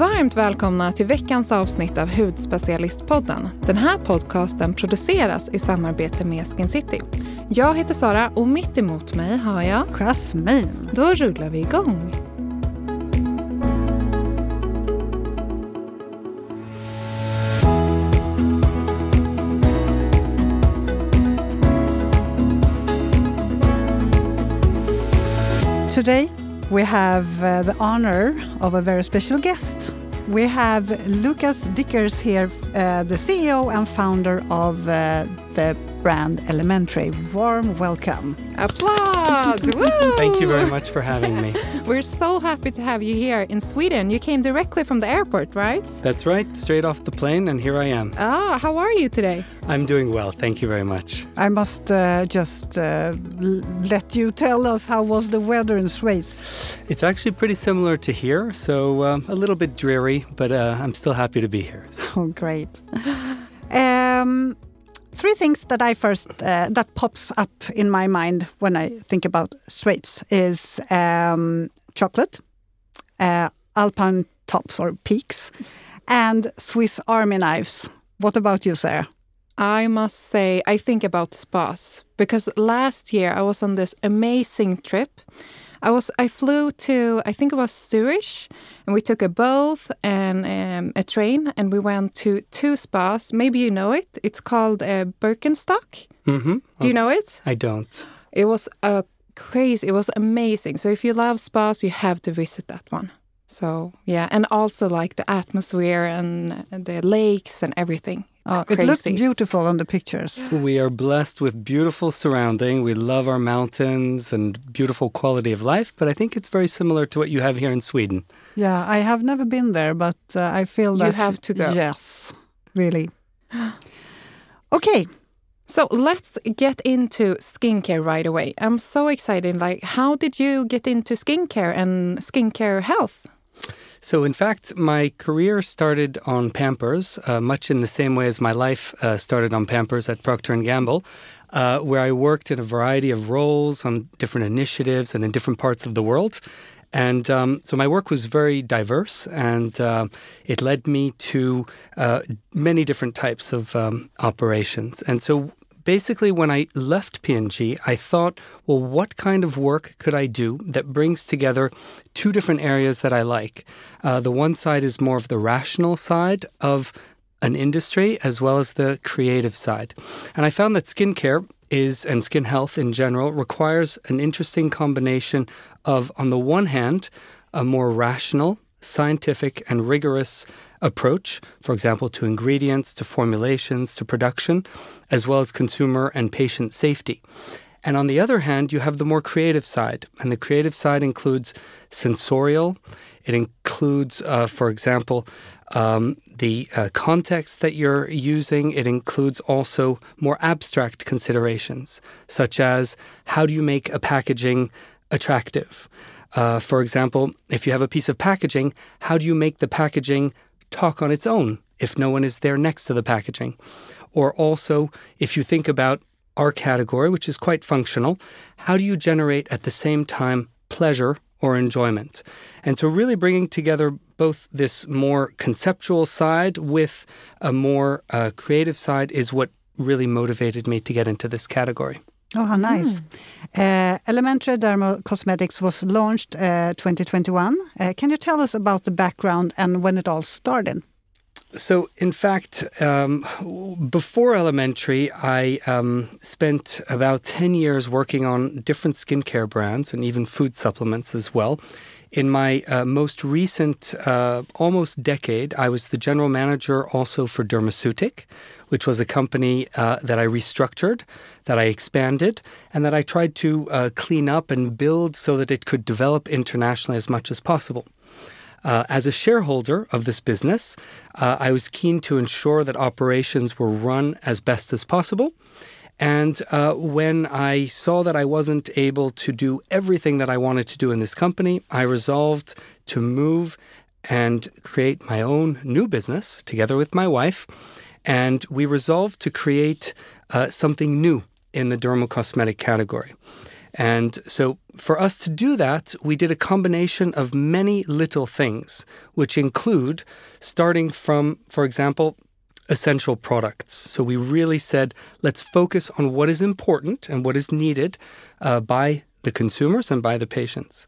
Varmt välkomna till veckans avsnitt av Hudspecialistpodden. Den här podcasten produceras i samarbete med Skin City. Jag heter Sara och mitt emot mig har jag Jasmin. Då rullar vi igång. Today we have uh, the honor of a very special guest. We have Lucas Dickers here, uh, the CEO and founder of uh, the brand Elementary. Warm welcome. Applause! Thank you very much for having me. We're so happy to have you here in Sweden. You came directly from the airport, right? That's right, straight off the plane, and here I am. Ah, how are you today? I'm doing well, thank you very much. I must uh, just uh, let you tell us how was the weather in Schweiz. It's actually pretty similar to here, so uh, a little bit dreary, but uh, I'm still happy to be here. Oh, great. Um, three things that I first uh, that pops up in my mind when I think about Schweiz is um, chocolate, uh, alpine tops or peaks, and Swiss Army knives. What about you, Sarah? I must say, I think about spas because last year I was on this amazing trip. I was I flew to I think it was Zurich, and we took a boat and um, a train, and we went to two spas. Maybe you know it. It's called uh, Bürgenstock. Mm-hmm. Do you know it? I don't. It was a crazy. It was amazing. So if you love spas, you have to visit that one. So yeah, and also like the atmosphere and the lakes and everything. It's Oh, it looks beautiful on the pictures. We are blessed with beautiful surrounding. We love our mountains and beautiful quality of life, but I think it's very similar to what you have here in Sweden. Yeah, I have never been there, but uh, I feel that You have to go. Yes, really. Okay, So let's get into skincare right away. I'm so excited. Like, how did you get into skincare and skincare health? So, in fact, my career started on Pampers, uh, much in the same way as my life uh, started on Pampers at Procter and Gamble, uh, where I worked in a variety of roles on different initiatives and in different parts of the world. And um, so my work was very diverse, and uh, it led me to uh, many different types of um, operations. And so basically, when I left P&G, I thought, well, what kind of work could I do that brings together two different areas that I like? Uh, the one side is more of the rational side of an industry as well as the creative side. And I found that skincare is, and skin health in general, requires an interesting combination of, on the one hand, a more rational, scientific, and rigorous approach, for example, to ingredients, to formulations, to production, as well as consumer and patient safety. And on the other hand, you have the more creative side. And the creative side includes sensorial, it includes, uh, for example, um, the uh, context that you're using. It includes also more abstract considerations, such as how do you make a packaging attractive? Uh, for example, if you have a piece of packaging, how do you make the packaging talk on its own if no one is there next to the packaging? Or also, if you think about our category, which is quite functional, how do you generate at the same time pleasure or enjoyment? And so, really bringing together both this more conceptual side with a more uh, creative side is what really motivated me to get into this category. Oh, how nice. Uh, Elementary Dermal Cosmetics was launched uh, 2021. Uh, can you tell us about the background and when it all started? So, in fact, um, before elementary, I um, spent about 10 years working on different skincare brands and even food supplements as well. In my uh, most recent, uh, almost decade, I was the general manager also for Dermaceutic, which was a company uh, that I restructured, that I expanded, and that I tried to uh, clean up and build so that it could develop internationally as much as possible. Uh, as a shareholder of this business, uh, I was keen to ensure that operations were run as best as possible. And uh, when I saw that I wasn't able to do everything that I wanted to do in this company, I resolved to move and create my own new business together with my wife. And we resolved to create uh, something new in the dermocosmetic category. And so, for us to do that, we did a combination of many little things, which include starting from, for example, essential products. So, we really said, let's focus on what is important and what is needed uh, by the consumers and by the patients.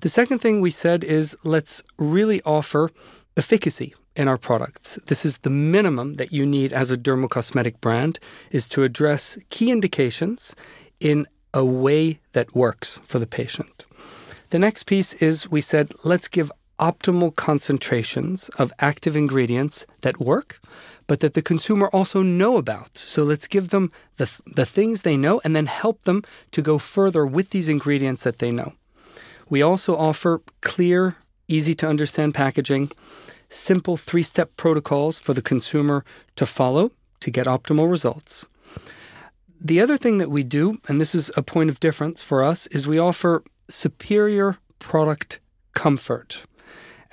The second thing we said is, let's really offer efficacy in our products. This is the minimum that you need as a dermocosmetic brand is to address key indications in a way that works for the patient. The next piece is we said let's give optimal concentrations of active ingredients that work, but that the consumer also know about. So let's give them the, the things they know and then help them to go further with these ingredients that they know. We also offer clear, easy to understand packaging simple three step protocols for the consumer to follow to get optimal results. The other thing that we do, and this is a point of difference for us, is we offer superior product comfort.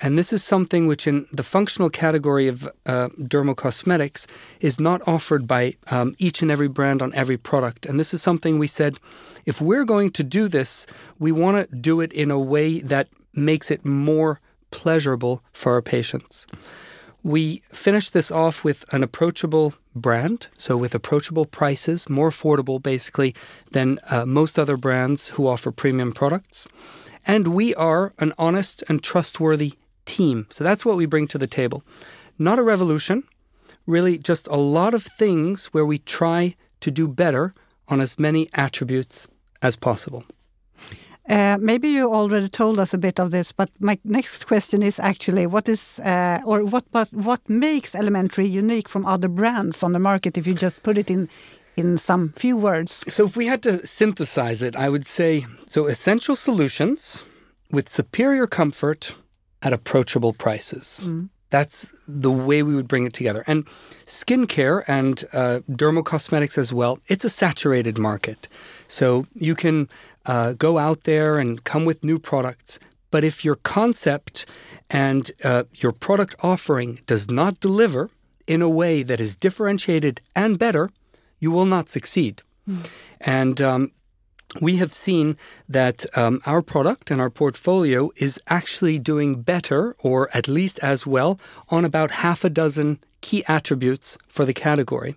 And this is something which, in the functional category of uh, dermocosmetics, is not offered by um, each and every brand on every product. And this is something we said if we're going to do this, we want to do it in a way that makes it more pleasurable for our patients. We finished this off with an approachable brand, so with approachable prices, more affordable basically than uh, most other brands who offer premium products. And we are an honest and trustworthy team. So that's what we bring to the table. Not a revolution, really just a lot of things where we try to do better on as many attributes as possible. Uh, maybe you already told us a bit of this, but my next question is actually what is uh, or what but what makes Elementary unique from other brands on the market? If you just put it in in some few words. So, if we had to synthesize it, I would say so: essential solutions with superior comfort at approachable prices. Mm. That's the way we would bring it together. And skincare and uh, dermocosmetics as well, it's a saturated market. So you can uh, go out there and come with new products. But if your concept and uh, your product offering does not deliver in a way that is differentiated and better, you will not succeed. Mm. And um, we have seen that um, our product and our portfolio is actually doing better, or at least as well, on about half a dozen key attributes for the category.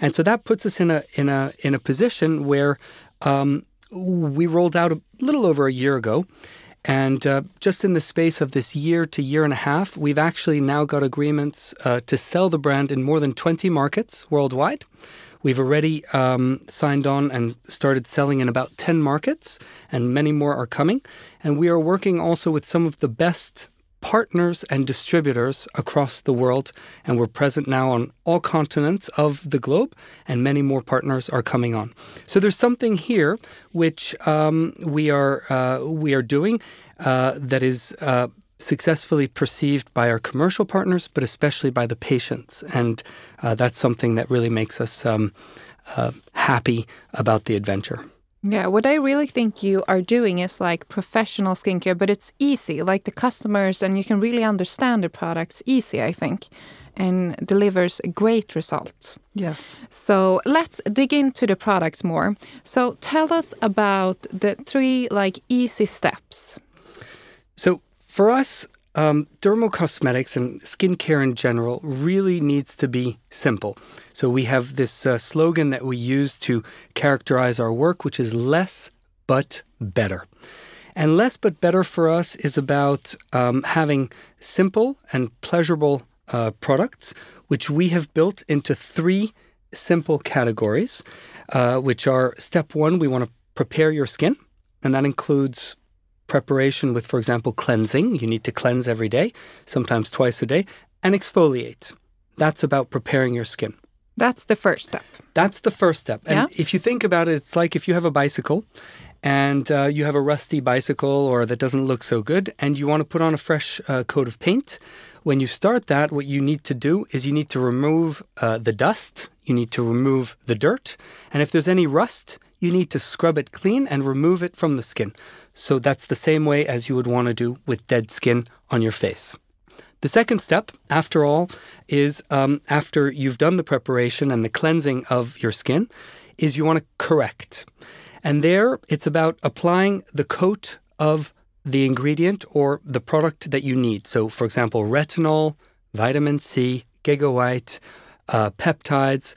And so that puts us in a in a in a position where um, we rolled out a little over a year ago. And uh, just in the space of this year to year and a half, we've actually now got agreements uh, to sell the brand in more than 20 markets worldwide. We've already um, signed on and started selling in about 10 markets, and many more are coming. And we are working also with some of the best partners and distributors across the world, and we're present now on all continents of the globe, and many more partners are coming on. So there's something here which um, we are uh, we are doing uh, that is. Uh, successfully perceived by our commercial partners, but especially by the patients. And uh, that's something that really makes us um, uh, happy about the adventure. Yeah, what I really think you are doing is like professional skincare, but it's easy, like the customers, and you can really understand the products easy, I think, and delivers a great result. Yes. So let's dig into the products more. So tell us about the three like easy steps. So for us, um, dermocosmetics and skincare in general really needs to be simple. So we have this uh, slogan that we use to characterize our work, which is less but better. And less but better for us is about um, having simple and pleasurable uh, products, which we have built into three simple categories, uh, which are step one, we want to prepare your skin, and that includes preparation with, for example, cleansing. You need to cleanse every day, sometimes twice a day, and exfoliate. That's about preparing your skin. That's the first step. That's the first step. And yeah? if you think about it, it's like if you have a bicycle and uh, you have a rusty bicycle or that doesn't look so good and you want to put on a fresh uh, coat of paint. When you start that, what you need to do is you need to remove uh, the dust, you need to remove the dirt, and if there's any rust, you need to scrub it clean and remove it from the skin. So that's the same way as you would want to do with dead skin on your face. The second step, after all, is um, after you've done the preparation and the cleansing of your skin, is you want to correct. And there, it's about applying the coat of the ingredient or the product that you need. So, for example, retinol, vitamin C, Gigawhite, uh, peptides,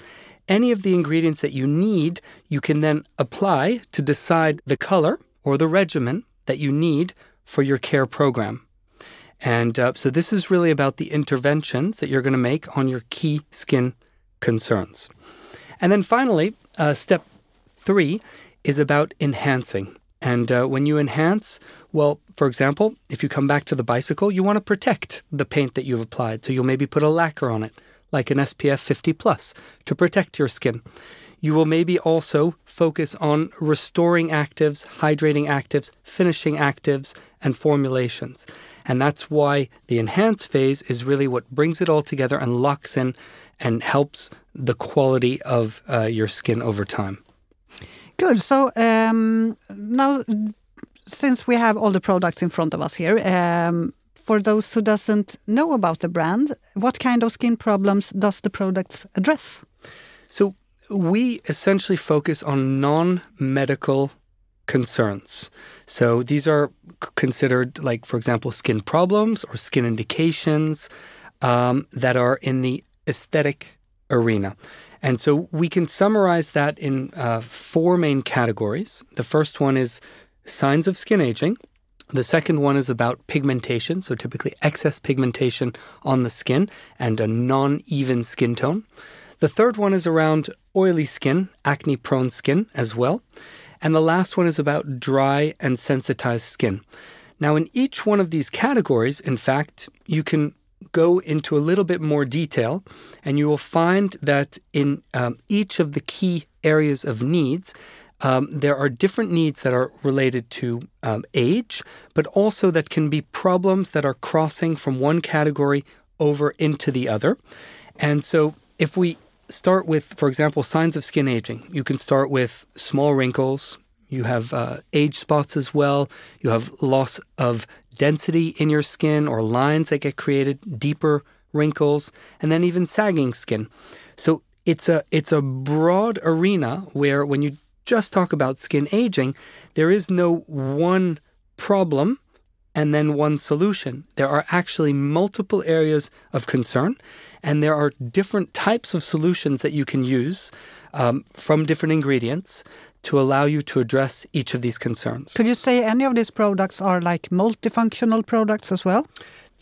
any of the ingredients that you need, you can then apply to decide the color or the regimen that you need for your care program. And uh, so, this is really about the interventions that you're going to make on your key skin concerns. And then finally, uh, step three is about enhancing. And uh, when you enhance, well, for example, if you come back to the bicycle, you want to protect the paint that you've applied. So you'll maybe put a lacquer on it, like an SPF 50 plus, to protect your skin. You will maybe also focus on restoring actives, hydrating actives, finishing actives, and formulations. And that's why the enhance phase is really what brings it all together and locks in and helps the quality of uh, your skin over time. Good. So um, now, since we have all the products in front of us here, um, for those who doesn't know about the brand, what kind of skin problems does the products address? So we essentially focus on non-medical concerns. So these are considered like, for example, skin problems or skin indications um, that are in the aesthetic arena. And so we can summarize that in uh, four main categories. The first one is signs of skin aging. The second one is about pigmentation, so typically excess pigmentation on the skin and a non even skin tone. The third one is around oily skin, acne prone skin as well. And the last one is about dry and sensitized skin. Now, in each one of these categories, in fact, you can go into a little bit more detail, and you will find that in um, each of the key areas of needs, um, there are different needs that are related to um, age, but also that can be problems that are crossing from one category over into the other. And so, if we start with, for example, signs of skin aging, you can start with small wrinkles. You have uh, age spots as well. You have loss of density in your skin or lines that get created, deeper wrinkles, and then even sagging skin. So it's a it's a broad arena where when you just talk about skin aging, there is no one problem and then one solution. There are actually multiple areas of concern, and there are different types of solutions that you can use um, from different ingredients to allow you to address each of these concerns. Could you say any of these products are like multifunctional products as well?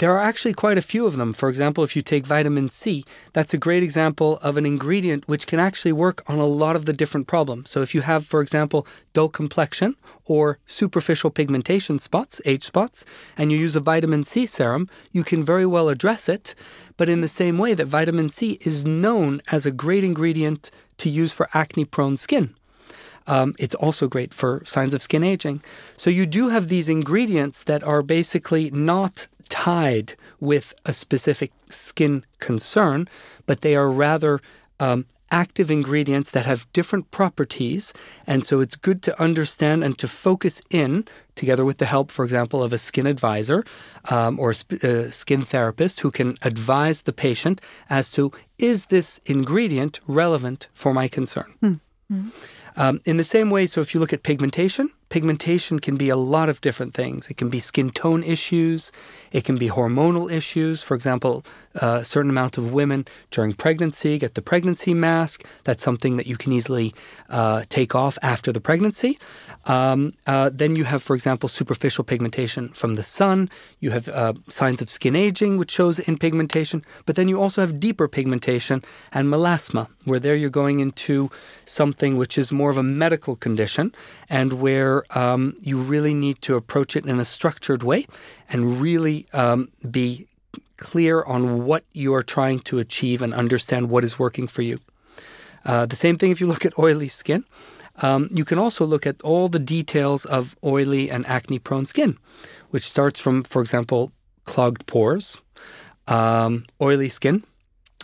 There are actually quite a few of them. For example, if you take vitamin C, that's a great example of an ingredient which can actually work on a lot of the different problems. So, if you have, for example, dull complexion or superficial pigmentation spots, age spots, and you use a vitamin C serum, you can very well address it. But in the same way that vitamin C is known as a great ingredient to use for acne prone skin. Um, it's also great for signs of skin aging. So you do have these ingredients that are basically not tied with a specific skin concern, but they are rather um, active ingredients that have different properties. And so it's good to understand and to focus in, together with the help, for example, of a skin advisor um, or a, sp- uh, skin therapist who can advise the patient as to is this ingredient relevant for my concern? Mm. Mm. Um, in the same way, so if you look at pigmentation, pigmentation can be a lot of different things. It can be skin tone issues, it can be hormonal issues. For example, a certain amount of women during pregnancy get the pregnancy mask. That's something that you can easily uh, take off after the pregnancy. Um, uh, then you have, for example, superficial pigmentation from the sun. You have uh, signs of skin aging, which shows in pigmentation. But then you also have deeper pigmentation and melasma, where there you're going into something which is more of a medical condition and where um, you really need to approach it in a structured way and really um, be clear on what you are trying to achieve and understand what is working for you. Uh, the same thing if you look at oily skin. Um, you can also look at all the details of oily and acne prone skin, which starts from, for example, clogged pores, um, oily skin,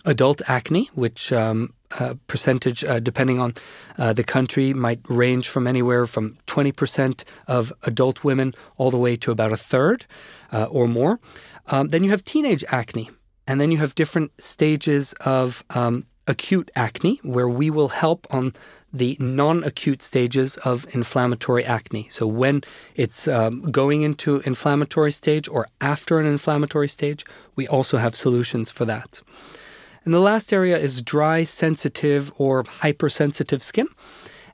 adult acne, which um, uh, percentage, uh, depending on uh, the country, might range from anywhere from 20% of adult women all the way to about a third uh, or more. Um, then you have teenage acne, and then you have different stages of um, acute acne, where we will help on the non acute stages of inflammatory acne. So, when it's um, going into inflammatory stage or after an inflammatory stage, we also have solutions for that. And the last area is dry, sensitive, or hypersensitive skin.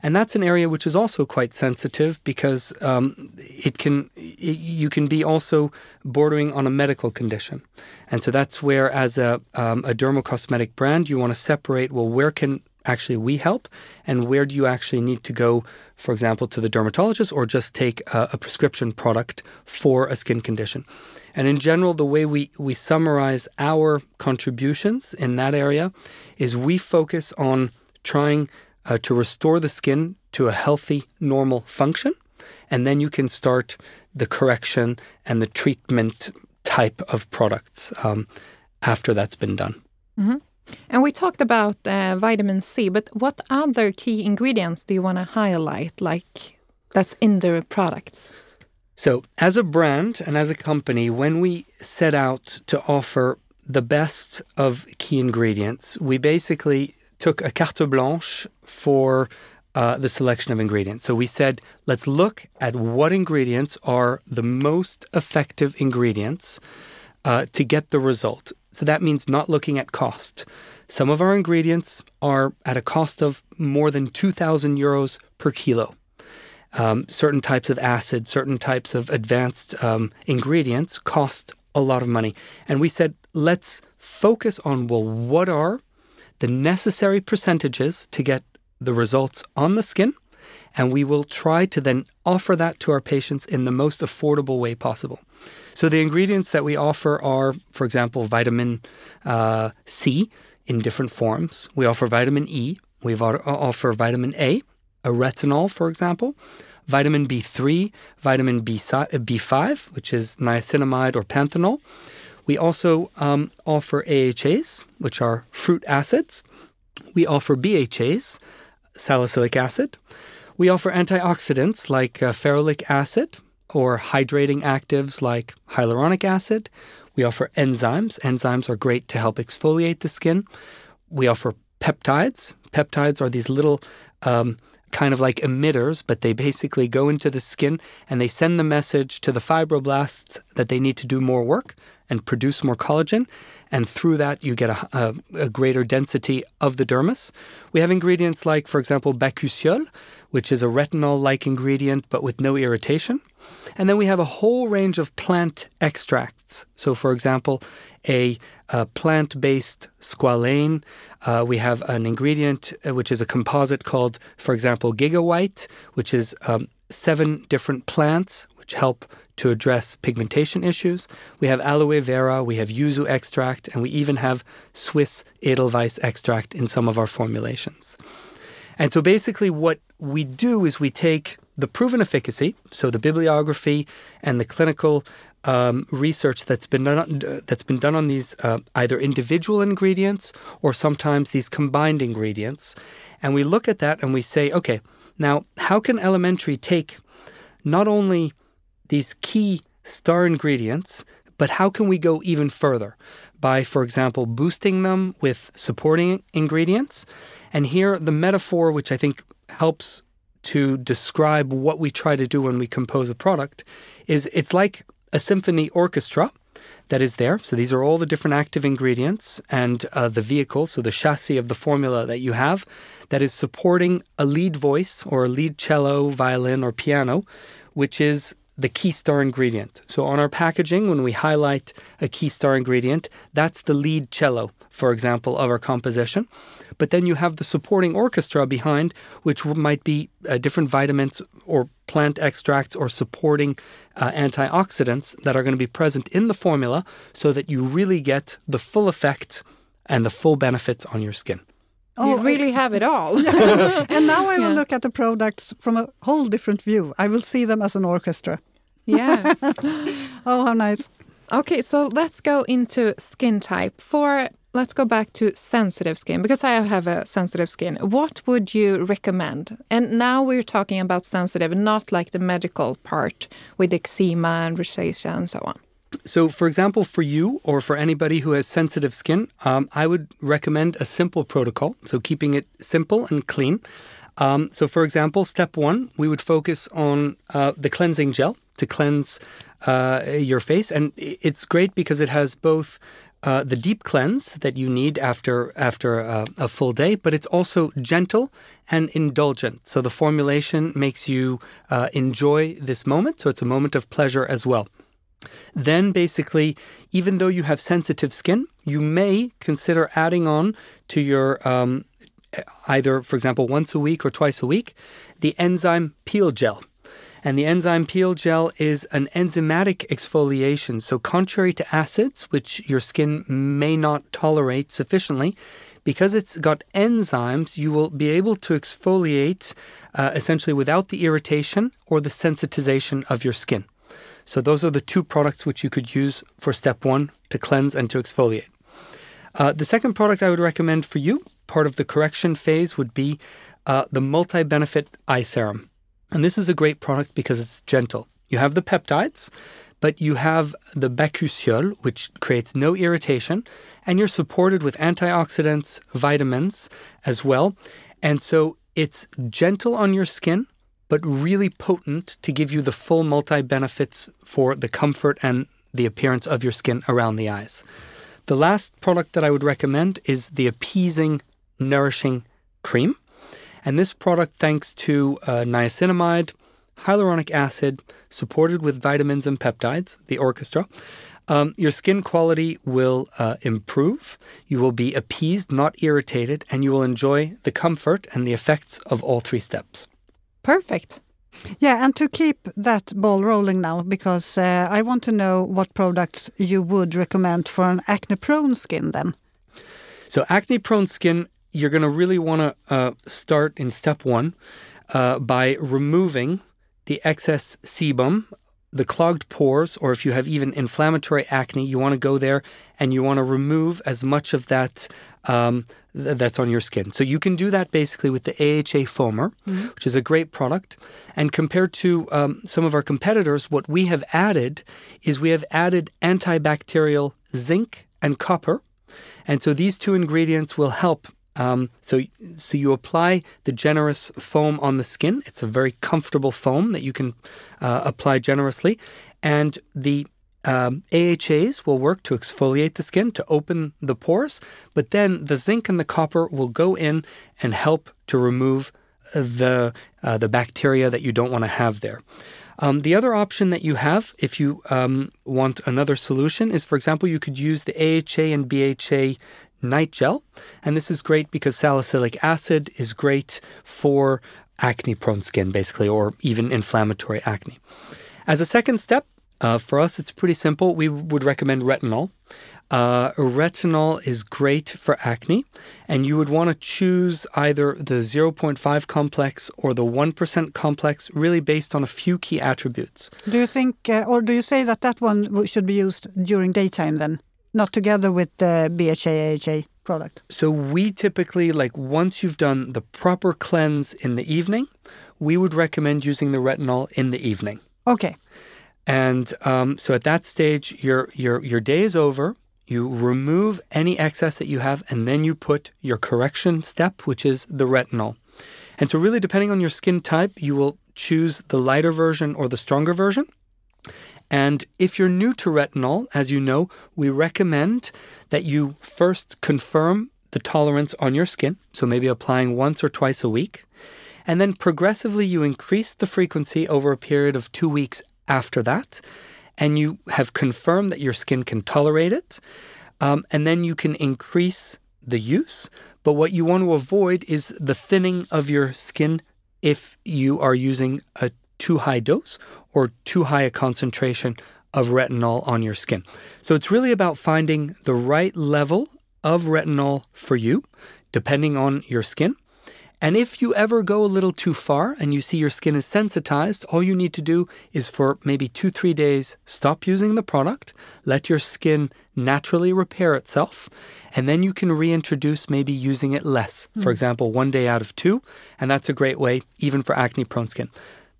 And that's an area which is also quite sensitive because um, it can it, you can be also bordering on a medical condition, and so that's where, as a um, a dermocosmetic brand, you want to separate. Well, where can actually we help, and where do you actually need to go, for example, to the dermatologist, or just take a, a prescription product for a skin condition. And in general, the way we, we summarize our contributions in that area is we focus on trying uh, to restore the skin to a healthy, normal function. And then you can start the correction and the treatment type of products um, after that's been done. Mm-hmm. And we talked about uh, vitamin C, but what other key ingredients do you want to highlight, like that's in the products? So, as a brand and as a company, when we set out to offer the best of key ingredients, we basically took a carte blanche for uh, the selection of ingredients. So we said, let's look at what ingredients are the most effective ingredients uh, to get the result. So that means not looking at cost. Some of our ingredients are at a cost of more than 2,000 euros per kilo. Um, certain types of acid, certain types of advanced um, ingredients cost a lot of money. And we said, let's focus on well, what are the necessary percentages to get the results on the skin, and we will try to then offer that to our patients in the most affordable way possible. So, the ingredients that we offer are, for example, vitamin uh, C in different forms. We offer vitamin E, we offer vitamin A, a retinol, for example, vitamin B3, vitamin B5, which is niacinamide or panthenol. We also um, offer AHAs, which are fruit acids. We offer BHAs, salicylic acid. We offer antioxidants like uh, ferulic acid or hydrating actives like hyaluronic acid. We offer enzymes. Enzymes are great to help exfoliate the skin. We offer peptides. Peptides are these little um, kind of like emitters, but they basically go into the skin and they send the message to the fibroblasts that they need to do more work and produce more collagen. And through that, you get a, a, a greater density of the dermis. We have ingredients like, for example, bakuchiol, which is a retinol like ingredient but with no irritation. And then we have a whole range of plant extracts. So, for example, a, a plant based squalane. Uh, we have an ingredient uh, which is a composite called, for example, Gigawhite, which is um, seven different plants which help to address pigmentation issues. We have aloe vera, we have yuzu extract, and we even have Swiss Edelweiss extract in some of our formulations. And so basically, what we do is we take the proven efficacy, so the bibliography and the clinical um, research that's been done that's been done on these uh, either individual ingredients or sometimes these combined ingredients, and we look at that and we say, okay, now how can Elementary take not only these key star ingredients, but how can we go even further by, for example, boosting them with supporting ingredients? And here, the metaphor, which I think helps to describe what we try to do when we compose a product, is it's like a symphony orchestra that is there. So these are all the different active ingredients and uh, the vehicle, so the chassis of the formula that you have, that is supporting a lead voice or a lead cello, violin, or piano, which is the key star ingredient. So on our packaging, when we highlight a key star ingredient, that's the lead cello, for example, of our composition. But then you have the supporting orchestra behind, which might be uh, different vitamins or plant extracts or supporting uh, antioxidants that are going to be present in the formula so that you really get the full effect and the full benefits on your skin. Oh, you really I, have it all. and now I will yeah. look at the products from a whole different view. I will see them as an orchestra. Yeah. oh, how nice. Okay, so let's go into skin type. For let's go back to sensitive skin because I have a sensitive skin. What would you recommend? And now we're talking about sensitive, not like the medical part with eczema and rosacea and so on. So, for example, for you or for anybody who has sensitive skin, um, I would recommend a simple protocol. So, keeping it simple and clean. Um, so, for example, step one, we would focus on uh, the cleansing gel to cleanse uh, your face. And it's great because it has both uh, the deep cleanse that you need after after a, a, full day, but it's also gentle and indulgent. So the formulation makes you uh, enjoy this moment. So it's a moment of pleasure as well. Then, basically, even though you have sensitive skin, you may consider adding on to your um, either, for example, once a week or twice a week, the enzyme peel gel. And the enzyme peel gel is an enzymatic exfoliation. So, contrary to acids, which your skin may not tolerate sufficiently, because it's got enzymes, you will be able to exfoliate uh, essentially without the irritation or the sensitization of your skin. So, those are the two products which you could use for step one to cleanse and to exfoliate. Uh, the second product I would recommend for you, part of the correction phase, would be uh, the multi benefit eye serum. And this is a great product because it's gentle. You have the peptides, but you have the bakuchiol, which creates no irritation, and you're supported with antioxidants, vitamins as well. And so it's gentle on your skin, but really potent to give you the full multi benefits for the comfort and the appearance of your skin around the eyes. The last product that I would recommend is the appeasing, nourishing cream. And this product, thanks to uh, niacinamide, hyaluronic acid, supported with vitamins and peptides, the orchestra, um, your skin quality will uh, improve. You will be appeased, not irritated, and you will enjoy the comfort and the effects of all three steps. Perfect. Yeah, and to keep that ball rolling now, because uh, I want to know what products you would recommend for an acne prone skin then. So, acne prone skin you're going to really want to uh, start in step one uh, by removing the excess sebum, the clogged pores, or if you have even inflammatory acne, you want to go there and you want to remove as much of that um, th- that's on your skin. So you can do that basically with the AHA foamer, mm-hmm. which is a great product. And compared to um, some of our competitors, what we have added is we have added antibacterial zinc and copper. And so these two ingredients will help um, so, so you apply the generous foam on the skin. It's a very comfortable foam that you can uh, apply generously, and the um, AHAs will work to exfoliate the skin to open the pores, but then the zinc and the copper will go in and help to remove the uh, the bacteria that you don't want to have there. Um, the other option that you have, if you um, want another solution, is for example, you could use the AHA and BHA night gel. And this is great because salicylic acid is great for acne prone skin, basically, or even inflammatory acne. As a second step, uh, for us, it's pretty simple. We would recommend retinol. Uh, retinol is great for acne, and you would want to choose either the 0.5 complex or the 1% complex, really based on a few key attributes. Do you think, uh, or do you say that that one should be used during daytime then? not together with the BHA AHA product? So we typically like once you've done the proper cleanse in the evening, we would recommend using the retinol in the evening. Okay. And um, so at that stage, your your your day is over. You remove any excess that you have, and then you put your correction step, which is the retinol. And so, really, depending on your skin type, you will choose the lighter version or the stronger version. And if you're new to retinol, as you know, we recommend that you first confirm the tolerance on your skin, so maybe applying once or twice a week. And then progressively you increase the frequency over a period of two weeks after that. And you have confirmed that your skin can tolerate it. Um, and then you can increase the use. But what you want to avoid is the thinning of your skin if you are using a too high dose or too high a concentration of retinol on your skin. So it's really about finding the right level of retinol for you, depending on your skin. And if you ever go a little too far and you see your skin is sensitized, all you need to do is for maybe two, three days, stop using the product, let your skin naturally repair itself, and then you can reintroduce maybe using it less. Mm. For example, one day out of two, and that's a great way, even for acne prone skin.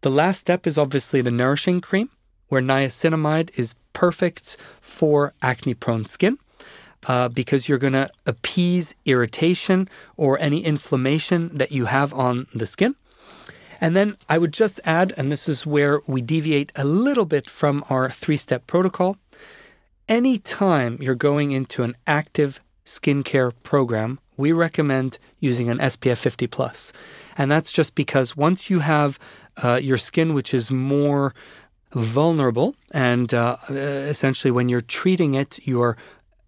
The last step is obviously the nourishing cream, where niacinamide is perfect for acne prone skin. Uh, because you're going to appease irritation or any inflammation that you have on the skin. And then I would just add, and this is where we deviate a little bit from our three step protocol. Anytime you're going into an active skincare program, we recommend using an SPF 50 plus. And that's just because once you have uh, your skin, which is more vulnerable, and uh, essentially when you're treating it, you're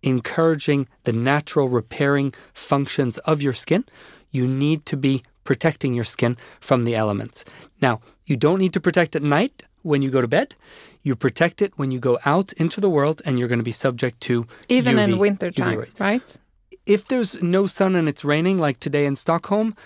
encouraging the natural repairing functions of your skin, you need to be protecting your skin from the elements. Now, you don't need to protect at night when you go to bed. You protect it when you go out into the world and you're going to be subject to even UV, in winter time, right? If there's no sun and it's raining like today in Stockholm,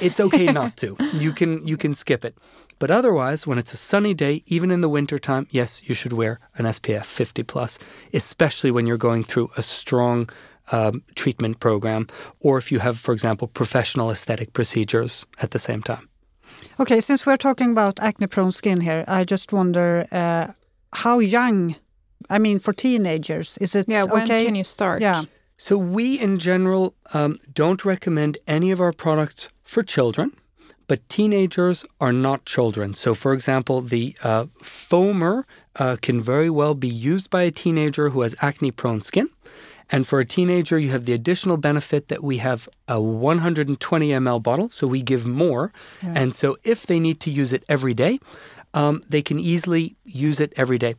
it's okay not to. You can you can skip it. But otherwise, when it's a sunny day, even in the winter time, yes, you should wear an SPF 50 plus, especially when you're going through a strong um, treatment program, or if you have, for example, professional aesthetic procedures at the same time. Okay, since we're talking about acne-prone skin here, I just wonder uh, how young. I mean, for teenagers, is it Yeah, when okay? can you start? Yeah. So, we in general um, don't recommend any of our products for children, but teenagers are not children. So, for example, the uh, foamer uh, can very well be used by a teenager who has acne prone skin. And for a teenager, you have the additional benefit that we have a 120 ml bottle, so we give more. And so, if they need to use it every day, um, they can easily use it every day.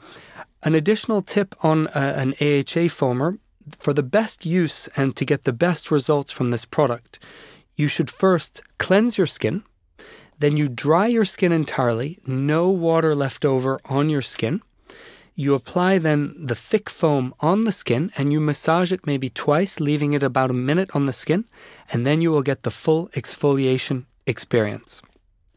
An additional tip on uh, an AHA foamer for the best use and to get the best results from this product, you should first cleanse your skin. Then you dry your skin entirely, no water left over on your skin. You apply then the thick foam on the skin and you massage it maybe twice, leaving it about a minute on the skin, and then you will get the full exfoliation experience.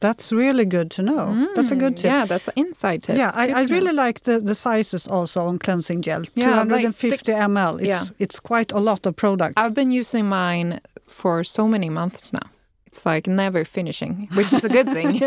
That's really good to know. That's a good tip. Mm, Yeah, that's an inside tip. Yeah, I, I know. really like the, the sizes also on cleansing gel. Yeah, like 250 ml. It's, yeah. it's quite a lot of product. I've been using mine for so many months now. It's like never finishing, which is a good thing.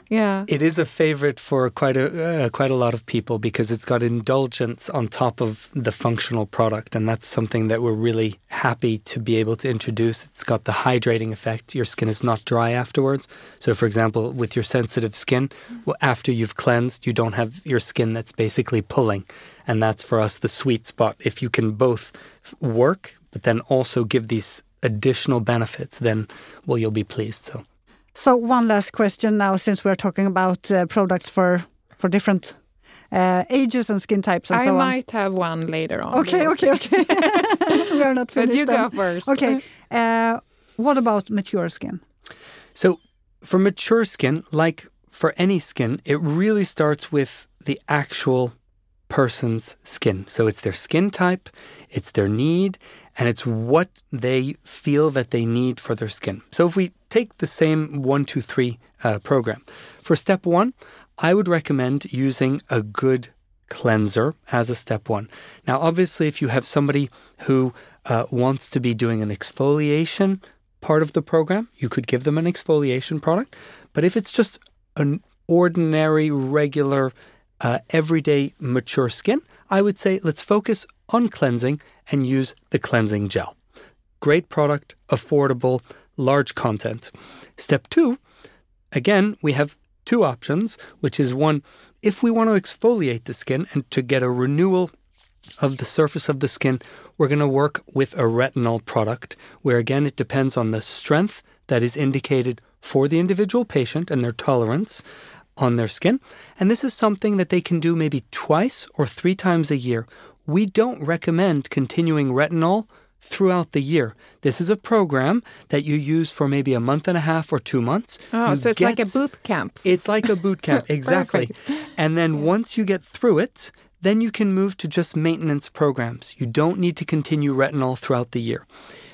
yeah. It is a favorite for quite a uh, quite a lot of people because it's got indulgence on top of the functional product, and that's something that we're really happy to be able to introduce. It's got the hydrating effect; your skin is not dry afterwards. So, for example, with your sensitive skin, well, after you've cleansed, you don't have your skin that's basically pulling, and that's for us the sweet spot. If you can both work, but then also give these additional benefits, then well, you'll be pleased. So. So one last question now, since we're talking about uh, products for for different uh, ages and skin types and I so on. might have one later on. Okay, okay, okay. we are not finished. But finished. you go first. Okay. Uh, what about mature skin? So, for mature skin, like for any skin, it really starts with the actual person's skin. So, it's their skin type, it's their need, and it's what they feel that they need for their skin. So, if we take the same one, two, three uh, program, for step one, I would recommend using a good cleanser as a step one. Now, obviously, if you have somebody who uh, wants to be doing an exfoliation part of the program, you could give them an exfoliation product. But if it's just an ordinary, regular, uh, everyday mature skin, I would say let's focus on cleansing and use the cleansing gel. Great product, affordable, large content. Step two, again, we have two options, which is one, if we want to exfoliate the skin and to get a renewal of the surface of the skin, we're going to work with a retinol product, where again, it depends on the strength that is indicated for the individual patient and their tolerance on their skin. And this is something that they can do maybe twice or three times a year. We don't recommend continuing retinol throughout the year. This is a program that you use for maybe a month and a half or two months. Oh, You so it's like a boot camp. it's like a boot camp, exactly. and then once you get through it, then you can move to just maintenance programs. You don't need to continue retinol throughout the year.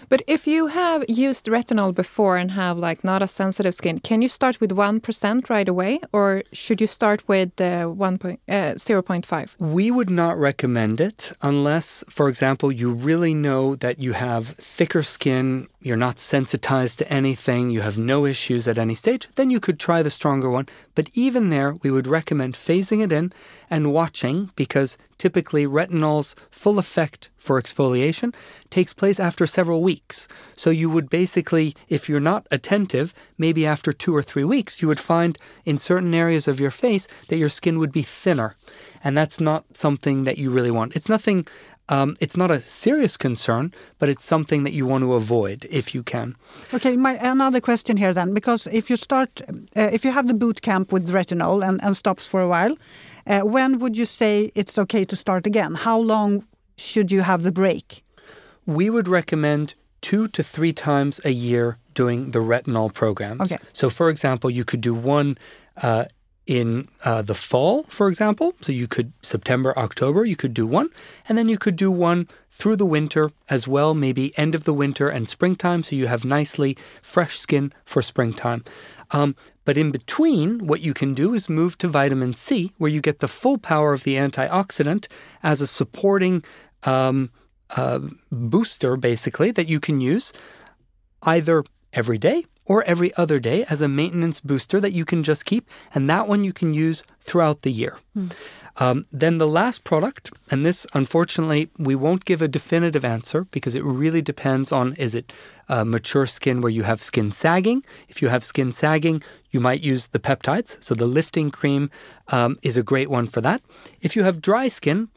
But if you have used retinol before and have like not a sensitive skin, can you start with 1% right away or should you start with uh, 1 point, uh, 0.5? We would not recommend it unless, for example, you really know that you have thicker skin, you're not sensitized to anything, you have no issues at any stage, then you could try the stronger one. But even there, we would recommend phasing it in and watching because typically retinol's full effect for exfoliation takes place after several weeks. So you would basically, if you're not attentive, maybe after two or three weeks, you would find in certain areas of your face that your skin would be thinner. And that's not something that you really want. It's nothing um, it's not a serious concern, but it's something that you want to avoid if you can. Okay, my another question here then, because if you start, uh, if you have the boot camp with retinol and, and stops for a while, uh, when would you say it's okay to start again? How long should you have the break? We would recommend two to three times a year doing the retinol programs. Okay. So, for example, you could do one uh, in uh, the fall, for example. So you could September, October, you could do one, and then you could do one through the winter as well, maybe end of the winter and springtime, so you have nicely fresh skin for springtime. Um, but in between, what you can do is move to vitamin C, where you get the full power of the antioxidant as a supporting um, uh, booster, basically, that you can use either every day or every other day as a maintenance booster that you can just keep. And that one you can use throughout the year. Um, then the last product, and this unfortunately we won't give a definitive answer because it really depends on is it uh, mature skin where you have skin sagging. If you have skin sagging, you might use the peptides. So the lifting cream um, is a great one for that. If you have dry skin,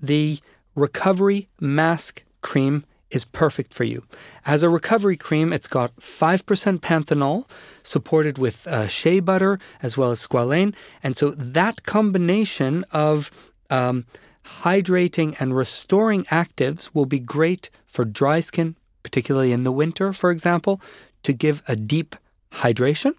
the recovery mask cream is perfect for you. As a recovery cream, it's got 5% panthenol, supported with uh, shea butter as well as squalane. And so that combination of um, hydrating and restoring actives will be great for dry skin, particularly in the winter, for example, to give a deep hydration.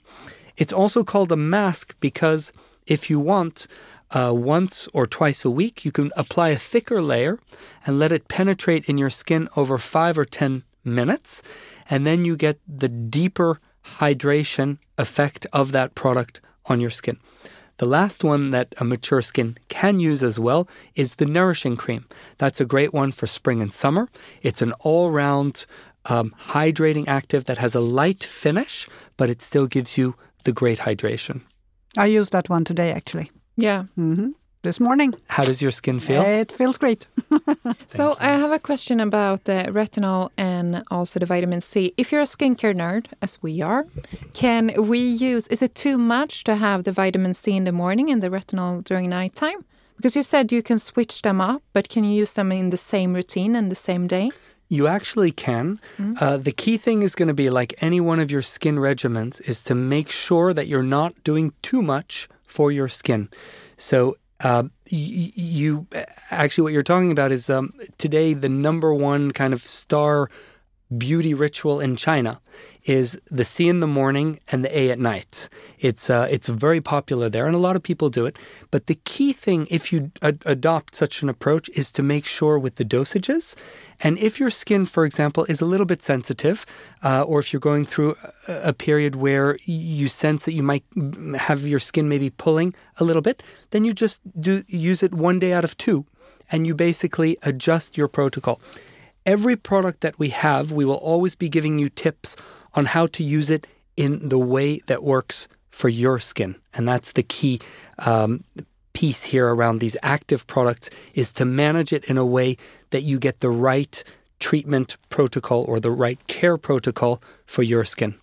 It's also called a mask because if you want, uh, once or twice a week, you can apply a thicker layer and let it penetrate in your skin over five or 10 minutes. And then you get the deeper hydration effect of that product on your skin. The last one that a mature skin can use as well is the nourishing cream. That's a great one for spring and summer. It's an all round um, hydrating active that has a light finish, but it still gives you the great hydration. I used that one today actually. Yeah. hmm This morning. How does your skin feel? It feels great. So I have a question about the retinol and also the vitamin C. If you're a skincare nerd, as we are, can we use? Is it too much to have the vitamin C in the morning and the retinol during nighttime? Because you said you can switch them up, but can you use them in the same routine and the same day? You actually can. Uh, the key thing is going to be like any one of your skin regimens is to make sure that you're not doing too much for your skin. So uh, you actually what you're talking about is um, today the number one kind of star beauty ritual in China is the C in the morning and the A at night. It's uh, it's very popular there, and a lot of people do it. But the key thing, if you ad- adopt such an approach, is to make sure with the dosages, and if your skin, for example, is a little bit sensitive, uh, or if you're going through a, a period where you sense that you might have your skin maybe pulling a little bit, then you just do use it one day out of two, and you basically adjust your protocol every product that we have, we will always be giving you tips on how to use it in the way that works for your skin. And that's the key um, piece here around these active products is to manage it in a way that you get the right treatment protocol or the right care protocol for your skin.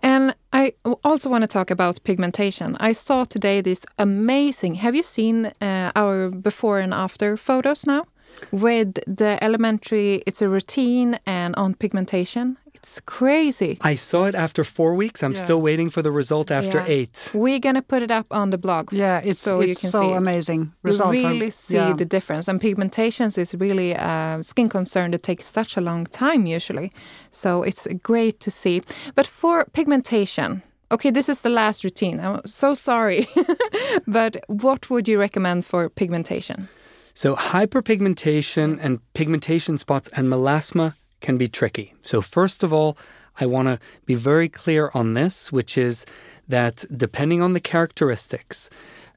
And I also want to talk about pigmentation. I saw today this amazing. Have you seen uh, our before and after photos now? With the elementary, it's a routine and on pigmentation. It's crazy. I saw it after four weeks. I'm Yeah. still waiting for the result after Yeah. eight. We're gonna put it up on the blog. Yeah, it's So you can so see it. amazing. You Results are- really see yeah. the difference. And pigmentations is really a skin concern that takes such a long time usually. So it's great to see. But for pigmentation, okay, this is the last routine. I'm so sorry. but what would you recommend for pigmentation? So hyperpigmentation and pigmentation spots and melasma can be tricky. So, first of all, I want to be very clear on this, which is that depending on the characteristics,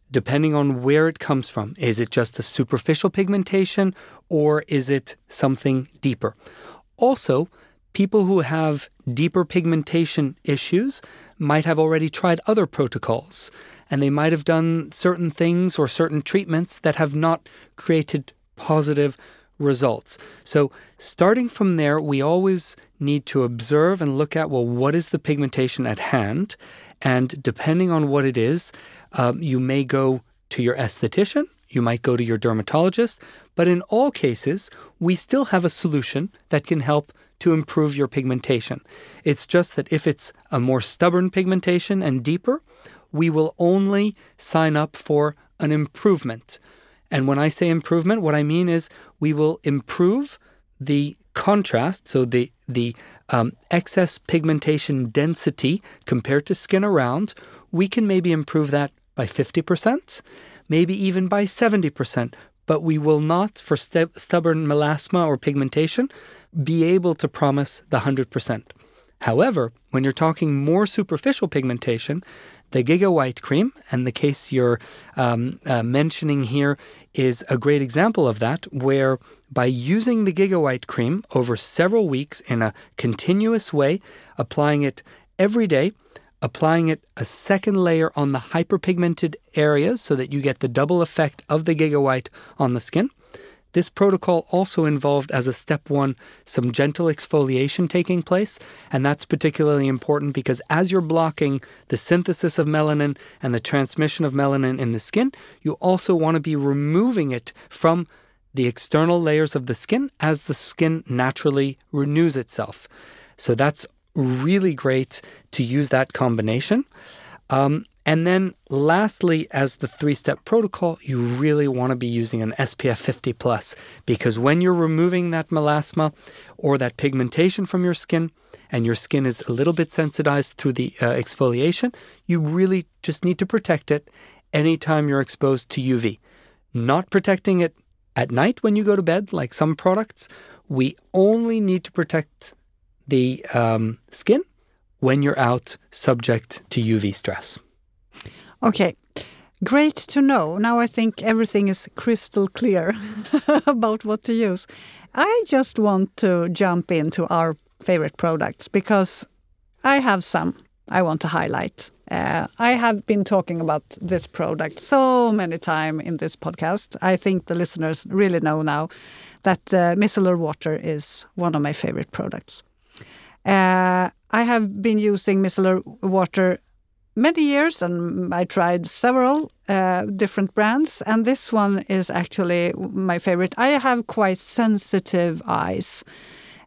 depending on where it comes from, is it just a superficial pigmentation or is it something deeper? Also, people who have deeper pigmentation issues might have already tried other protocols and they might have done certain things or certain treatments that have not created positive results. So, starting from there, we always need to observe and look at well, what is the pigmentation at hand? And depending on what it is, um, you may go to your esthetician, you might go to your dermatologist, but in all cases, we still have a solution that can help to improve your pigmentation. It's just that if it's a more stubborn pigmentation and deeper, we will only sign up for an improvement. And when I say improvement, what I mean is we will improve the contrast, so the the um, excess pigmentation density compared to skin around, we can maybe improve that by 50%, maybe even by 70%. But we will not, for st- stubborn melasma or pigmentation, be able to promise the 100%. However, when you're talking more superficial pigmentation, the Gigawhite cream, and the case you're um, uh, mentioning here is a great example of that, where by using the Gigawhite cream over several weeks in a continuous way, applying it every day, applying it a second layer on the hyperpigmented areas so that you get the double effect of the Gigawhite on the skin, this protocol also involved, as a step one, some gentle exfoliation taking place. And that's particularly important because as you're blocking the synthesis of melanin and the transmission of melanin in the skin, you also want to be removing it from the external layers of the skin as the skin naturally renews itself. So that's really great to use that combination. Um, and then, lastly, as the three step protocol, you really want to be using an SPF 50 plus because when you're removing that melasma or that pigmentation from your skin, and your skin is a little bit sensitized through the uh, exfoliation, you really just need to protect it anytime you're exposed to UV. Not protecting it at night when you go to bed, like some products. We only need to protect the um, skin when you're out subject to UV stress. Okay. Great to know. Now I think everything is crystal clear about what to use. I just want to jump into our favorite products because I have some I want to highlight. Uh, I have been talking about this product so many times in this podcast. I think the listeners really know now that uh, micellar water is one of my favorite products. Uh, I have been using micellar water many years and I tried several uh, different brands and this one is actually my favorite. I have quite sensitive eyes.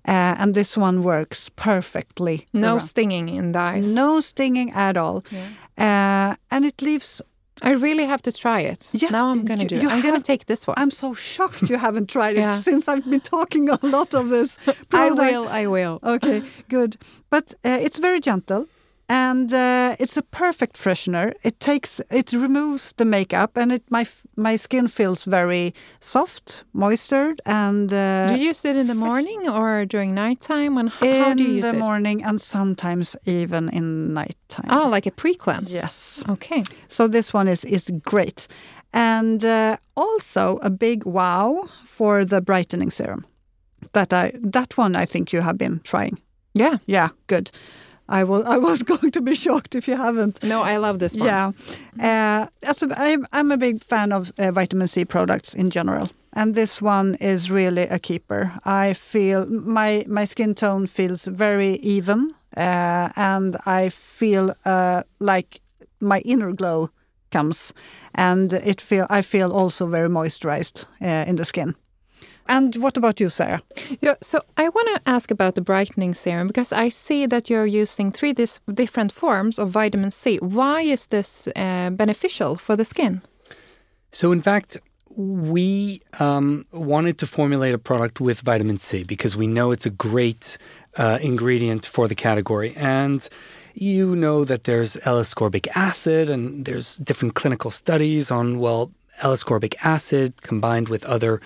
Uh, and this one works perfectly. No around. stinging in the eyes. No stinging at all. Yeah. Uh, and it leaves. I really have to try it. Yes, now I'm going to do it. I'm going to take this one. I'm so shocked you haven't tried it Yeah. since I've been talking a lot of this. I will. I will. Okay, good. But uh, it's very gentle and uh, it's a perfect freshener. It takes, it removes the makeup, and it my my skin feels very soft, moistured, and uh, do you use it in the morning or during nighttime? In how do you use it? In the morning and sometimes even in nighttime. Oh, like a pre-cleanse. yes. Okay. So this one is is great, and uh, also a big wow for the brightening serum. That I that one I think you have been trying. Yeah. Yeah, good. I will. I was going to be shocked if you haven't. No, I love this one. Yeah, uh, a, I'm, I'm a big fan of uh, vitamin C products in general, and this one is really a keeper. I feel my my skin tone feels very even, uh, and I feel uh, like my inner glow comes, and it feel I feel also very moisturized uh, in the skin. And what about you, Sarah? Yeah, so I want to ask about the brightening serum because I see that you're using three dis- different forms of vitamin C. Why is this uh, beneficial for the skin? So, in fact, we um, wanted to formulate a product with vitamin C because we know it's a great uh, ingredient for the category. And you know that there's L ascorbic acid, and there's different clinical studies on, well, L-ascorbic acid combined with other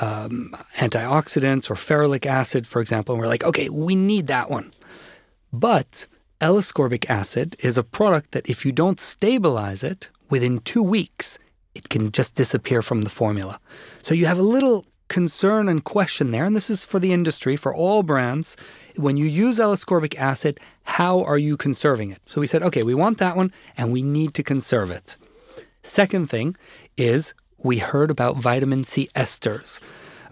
um, antioxidants or ferulic acid, for example. And we're like, okay, we need that one. But L-ascorbic acid is a product that if you don't stabilize it within two weeks, it can just disappear from the formula. So you have a little concern and question there, and this is for the industry, for all brands. When you use L-ascorbic acid, how are you conserving it? So we said, okay, we want that one, and we need to conserve it. Second thing is we heard about vitamin C esters.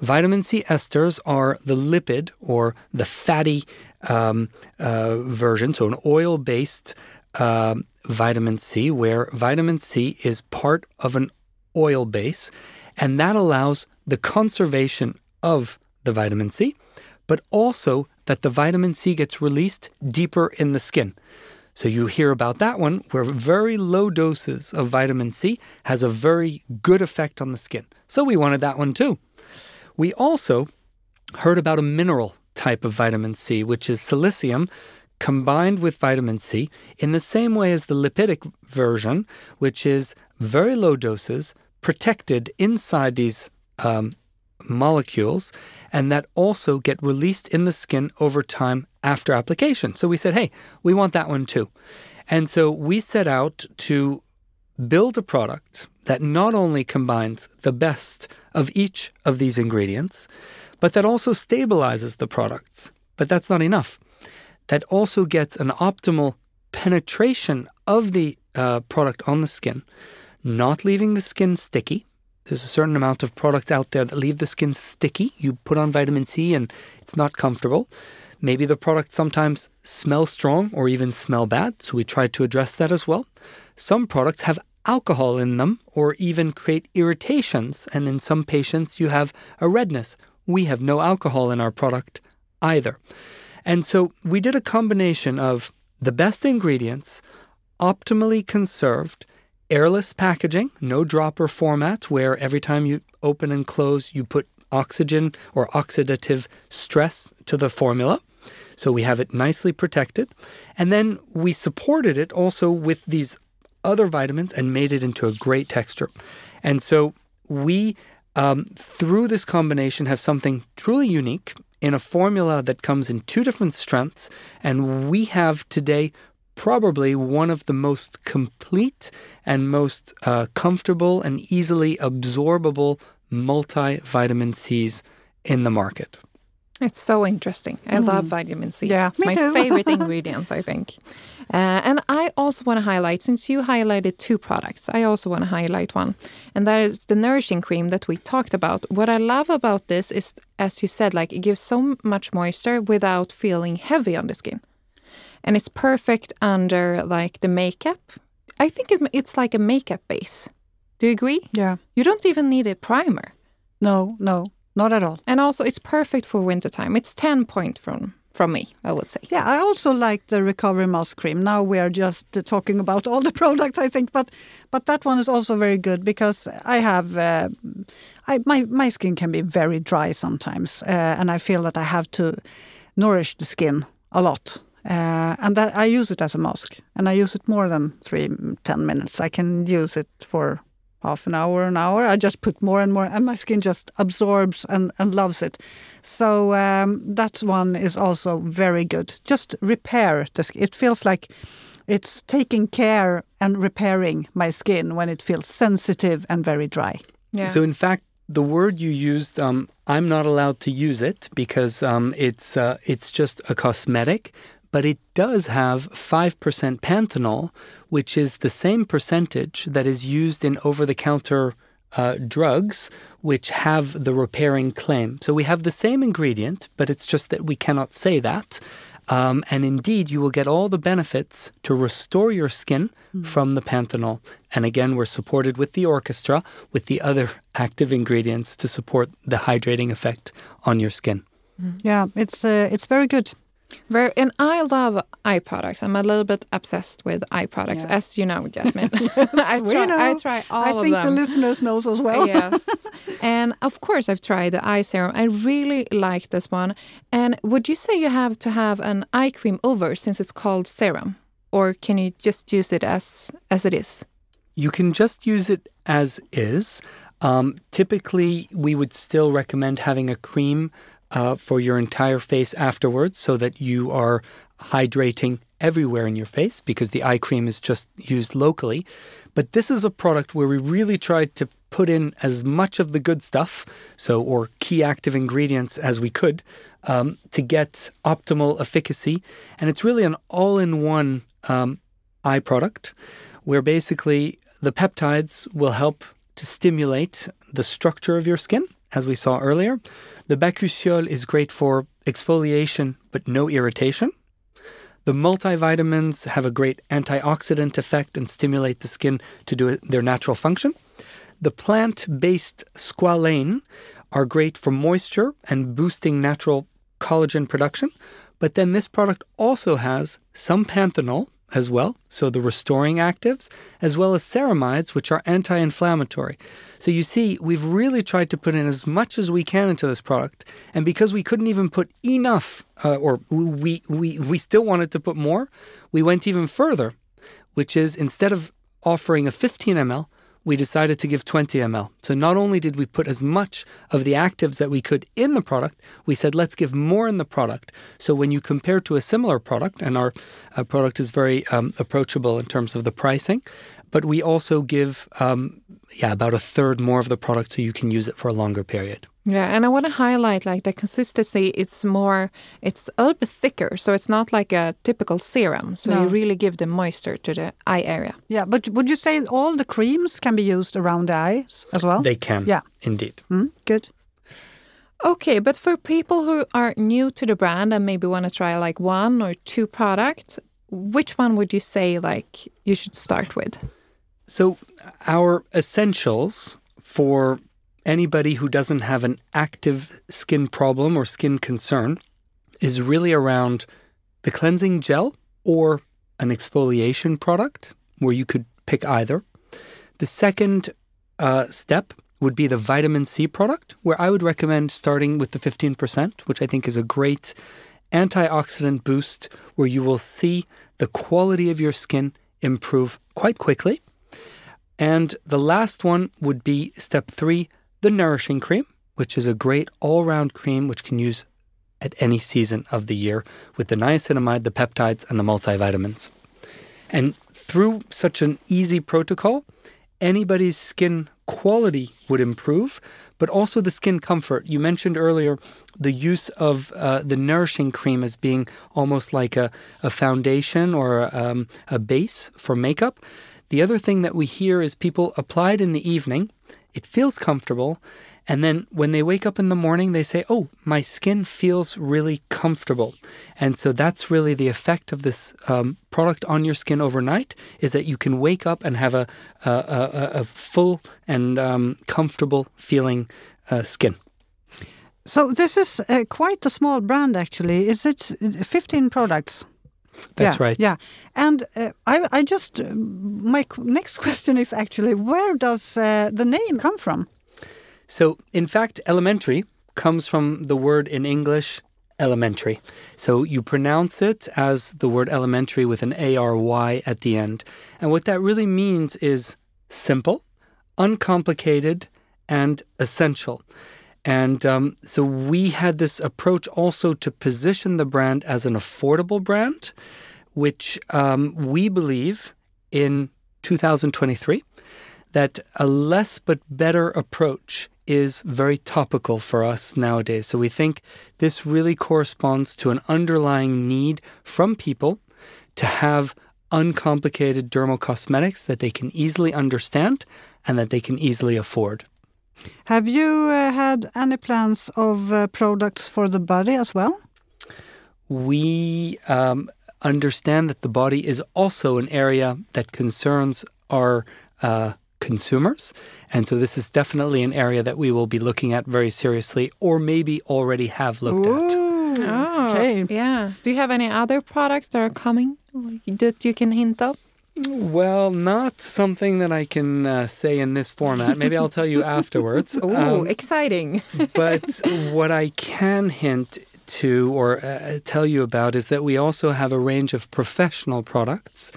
Vitamin C esters are the lipid or the fatty um, uh, version, so an oil based uh, vitamin C, where vitamin C is part of an oil base, and that allows the conservation of the vitamin C, but also that the vitamin C gets released deeper in the skin. So you hear about that one where very low doses of vitamin C has a very good effect on the skin. So we wanted that one too. We also heard about a mineral type of vitamin C, which is silicium combined with vitamin C in the same way as the lipidic version, which is very low doses protected inside these um, molecules and that also get released in the skin over time after application. So we said, hey, we want that one too. And so we set out to build a product that not only combines the best of each of these ingredients, but that also stabilizes the products. But that's not enough. That also gets an optimal penetration of the uh, product on the skin, not leaving the skin sticky, there's a certain amount of products out there that leave the skin sticky. You put on vitamin C and it's not comfortable. Maybe the product sometimes smells strong or even smell bad, so we tried to address that as well. Some products have alcohol in them or even create irritations, and in some patients you have a redness. We have no alcohol in our product either. And so we did a combination of the best ingredients, optimally conserved, airless packaging, no dropper format, where every time you open and close, you put oxygen or oxidative stress to the formula. So we have it nicely protected. And then we supported it also with these other vitamins and made it into a great texture. And so we, um, through this combination, have something truly unique in a formula that comes in two different strengths. And we have today probably one of the most complete and most uh, comfortable and easily absorbable multivitamin C's in the market. It's so interesting. I mm. love vitamin C. Yeah, it's my too. favorite ingredients, I think. Uh, and I also want to highlight, since you highlighted two products, I also want to highlight one, and that is the nourishing cream that we talked about. What I love about this is, as you said, like it gives so much moisture without feeling heavy on the skin and it's perfect under like the makeup. I think it, it's like a makeup base. Do you agree? Yeah. You don't even need a primer. No, no, not at all. And also, it's perfect for wintertime. It's 10 point from from me, I would say. Yeah, I also like the recovery mask cream. Now we are just uh, talking about all the products, I think, but but that one is also very good because I have uh, I, my my skin can be very dry sometimes, uh, and I feel that I have to nourish the skin a lot. Uh, and that I use it as a mask, and I use it more than three, ten minutes. I can use it for half an hour, an hour. I just put more and more, and my skin just absorbs and, and loves it. So um, that one is also very good. Just repair the skin. It feels like it's taking care and repairing my skin when it feels sensitive and very dry. Yeah. So in fact, the word you used, um, I'm not allowed to use it because um, it's uh, it's just a cosmetic but it does have 5% panthenol, which is the same percentage that is used in over the counter uh, drugs, which have the repairing claim. So we have the same ingredient, but it's just that we cannot say that. Um, and indeed, you will get all the benefits to restore your skin mm. from the panthenol. And again, we're supported with the orchestra, with the other active ingredients to support the hydrating effect on your skin. Mm. Yeah, it's uh, it's very good. Very, and I love eye products. I'm a little bit obsessed with eye products, yeah. as you know, Jasmine. yes, I try. Know. I try all I of them. I think the listeners knows as well. yes, and of course I've tried the eye serum. I really like this one. And would you say you have to have an eye cream over since it's called serum, or can you just use it as as it is? You can just use it as is. Um, typically, we would still recommend having a cream uh, for your entire face afterwards so that you are hydrating everywhere in your face because the eye cream is just used locally. But this is a product where we really tried to put in as much of the good stuff, so or key active ingredients as we could, um, to get optimal efficacy. And it's really an all-in-one um, eye product, where basically the peptides will help to stimulate the structure of your skin, as we saw earlier. The bakuchiol is great for exfoliation but no irritation. The multivitamins have a great antioxidant effect and stimulate the skin to do their natural function. The plant based squalane are great for moisture and boosting natural collagen production. But then this product also has some panthenol, as well, so the restoring actives, as well as ceramides, which are anti inflammatory. So you see, we've really tried to put in as much as we can into this product. And because we couldn't even put enough, uh, or we, we, we still wanted to put more, we went even further, which is instead of offering a 15 ml, we decided to give 20 ml. So not only did we put as much of the actives that we could in the product, we said let's give more in the product. So when you compare to a similar product, and our uh, product is very um, approachable in terms of the pricing, but we also give um, yeah about a third more of the product so you can use it for a longer period. Yeah, and I want to highlight like the consistency. It's more, it's a little bit thicker, so it's not like a typical serum. So No. you really give the moisture to the eye area. Yeah, but would you say all the creams can be used around the eyes as well? They can, Yeah. indeed. Mm, good. Okay, but for people who are new to the brand and maybe want to try like one or two products, which one would you say like you should start with? So, our essentials for anybody who doesn't have an active skin problem or skin concern is really around the cleansing gel or an exfoliation product, where you could pick either. The second uh, step would be the vitamin C product, where I would recommend starting with the 15%, which I think is a great antioxidant boost where you will see the quality of your skin improve quite quickly. And the last one would be step three, the nourishing cream, which is a great all round cream which can use at any season of the year with the niacinamide, the peptides, and the multivitamins. And through such an easy protocol, anybody's skin quality would improve, but also the skin comfort. You mentioned earlier the use of uh, the nourishing cream as being almost like a, a foundation or a, um, a base for makeup. The other thing that we hear is people apply it in the evening, it feels comfortable, and then when they wake up in the morning, they say, Oh, my skin feels really comfortable. And so that's really the effect of this um, product on your skin overnight is that you can wake up and have a, a, a, a full and um, comfortable feeling uh, skin. So this is uh, quite a small brand, actually. Is it 15 products? That's yeah, right. Yeah, and uh, I, I just uh, my next question is actually where does uh, the name come from? So, in fact, elementary comes from the word in English elementary. So you pronounce it as the word elementary with an A R Y at the end. And what that really means is simple, uncomplicated, and essential. And um, so we had this approach also to position the brand as an affordable brand, which um, we believe in 2023 that a less but better approach is very topical for us nowadays. So we think this really corresponds to an underlying need from people to have uncomplicated dermal cosmetics that they can easily understand and that they can easily afford. Have you uh, had any plans of uh, products for the body as well? We um, understand that the body is also an area that concerns our uh, consumers. And so this is definitely an area that we will be looking at very seriously or maybe already have looked at. Oh, okay. yeah. Do you have any other products that are coming that you can hint of? Well, not something that I can uh, say in this format. Maybe I'll tell you afterwards. Oh, Um, exciting. but what I can hint to or uh, tell you about is that we also have a range of professional products.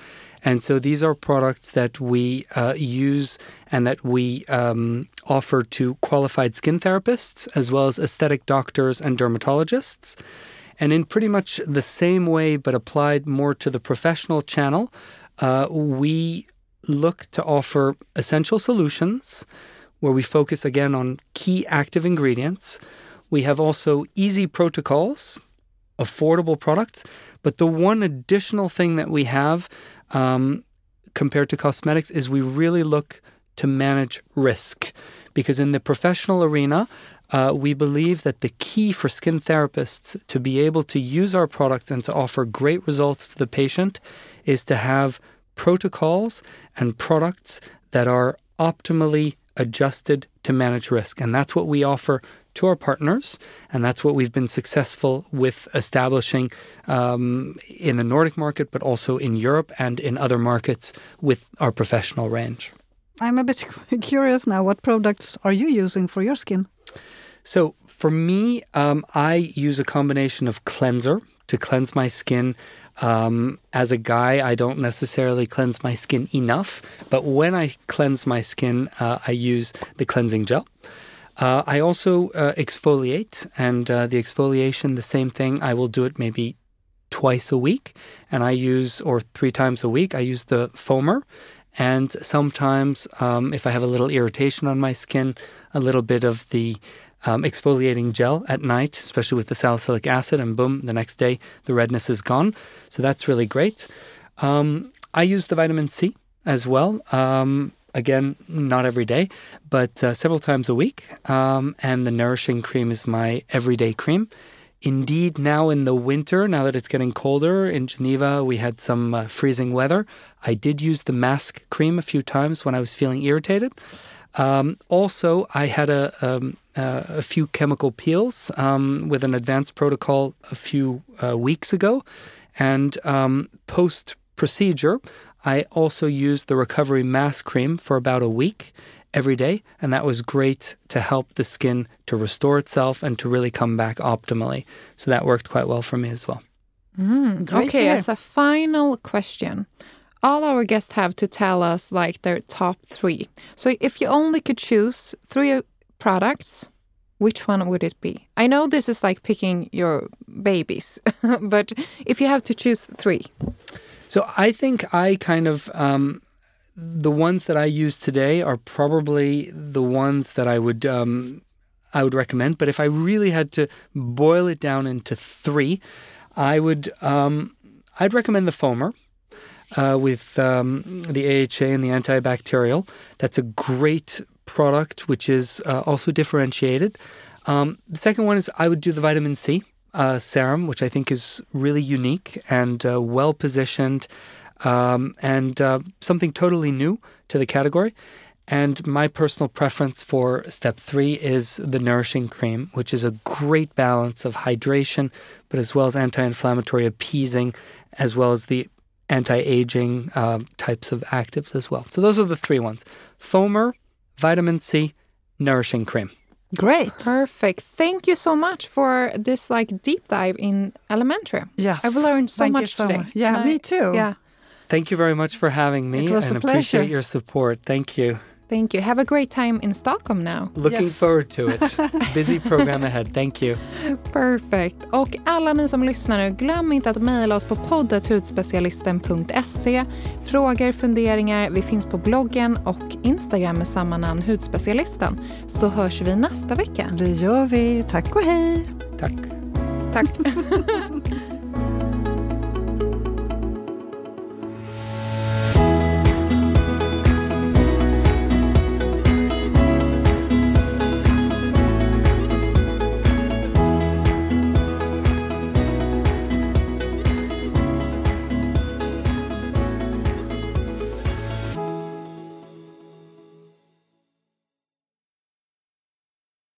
And so these are products that we uh, use and that we um, offer to qualified skin therapists as well as aesthetic doctors and dermatologists. And in pretty much the same way, but applied more to the professional channel, uh, we look to offer essential solutions where we focus again on key active ingredients. We have also easy protocols, affordable products, but the one additional thing that we have um, compared to cosmetics is we really look to manage risk because in the professional arena, uh, we believe that the key for skin therapists to be able to use our products and to offer great results to the patient is to have protocols and products that are optimally adjusted to manage risk. And that's what we offer to our partners. And that's what we've been successful with establishing um, in the Nordic market, but also in Europe and in other markets with our professional range. I'm a bit curious now. What products are you using for your skin? So, for me, um, I use a combination of cleanser to cleanse my skin. Um, as a guy, I don't necessarily cleanse my skin enough, but when I cleanse my skin, uh, I use the cleansing gel. Uh, I also uh, exfoliate, and uh, the exfoliation, the same thing. I will do it maybe twice a week, and I use, or three times a week, I use the foamer. And sometimes, um, if I have a little irritation on my skin, a little bit of the um, exfoliating gel at night, especially with the salicylic acid, and boom, the next day the redness is gone. So that's really great. Um, I use the vitamin C as well. Um, again, not every day, but uh, several times a week. Um, and the nourishing cream is my everyday cream. Indeed, now in the winter, now that it's getting colder in Geneva, we had some uh, freezing weather. I did use the mask cream a few times when I was feeling irritated. Um, also, I had a, um, uh, a few chemical peels um, with an advanced protocol a few uh, weeks ago. And um, post procedure, I also used the recovery mask cream for about a week every day. And that was great to help the skin to restore itself and to really come back optimally. So that worked quite well for me as well. Mm, okay, as a final question, all our guests have to tell us like their top three. So if you only could choose three products, which one would it be? I know this is like picking your babies, but if you have to choose three. So I think I kind of um, the ones that I use today are probably the ones that I would um, I would recommend. But if I really had to boil it down into three, I would um, I'd recommend the foamer. Uh, with um, the AHA and the antibacterial. That's a great product, which is uh, also differentiated. Um, the second one is I would do the vitamin C uh, serum, which I think is really unique and uh, well positioned um, and uh, something totally new to the category. And my personal preference for step three is the nourishing cream, which is a great balance of hydration, but as well as anti inflammatory appeasing, as well as the anti aging uh, types of actives as well. So those are the three ones foamer, vitamin C, nourishing cream. Great. Perfect. Thank you so much for this like deep dive in elementary. Yes. I've learned so Thank much so today. much. Yeah, me too. Yeah. Thank you very much for having me It was and a pleasure. appreciate your support. Thank you. Thank you. Have a great time in Stockholm now. Looking Yes. forward to it. Busy program ahead. Thank you. Perfect. Och alla ni som lyssnar nu, glöm inte att mejla oss på poddathudspecialisten.se. Frågor, funderingar, vi finns på bloggen och Instagram med samma namn, Hudspecialisten. Så hörs vi nästa vecka. Det gör vi. Tack och hej. Tack. Tack.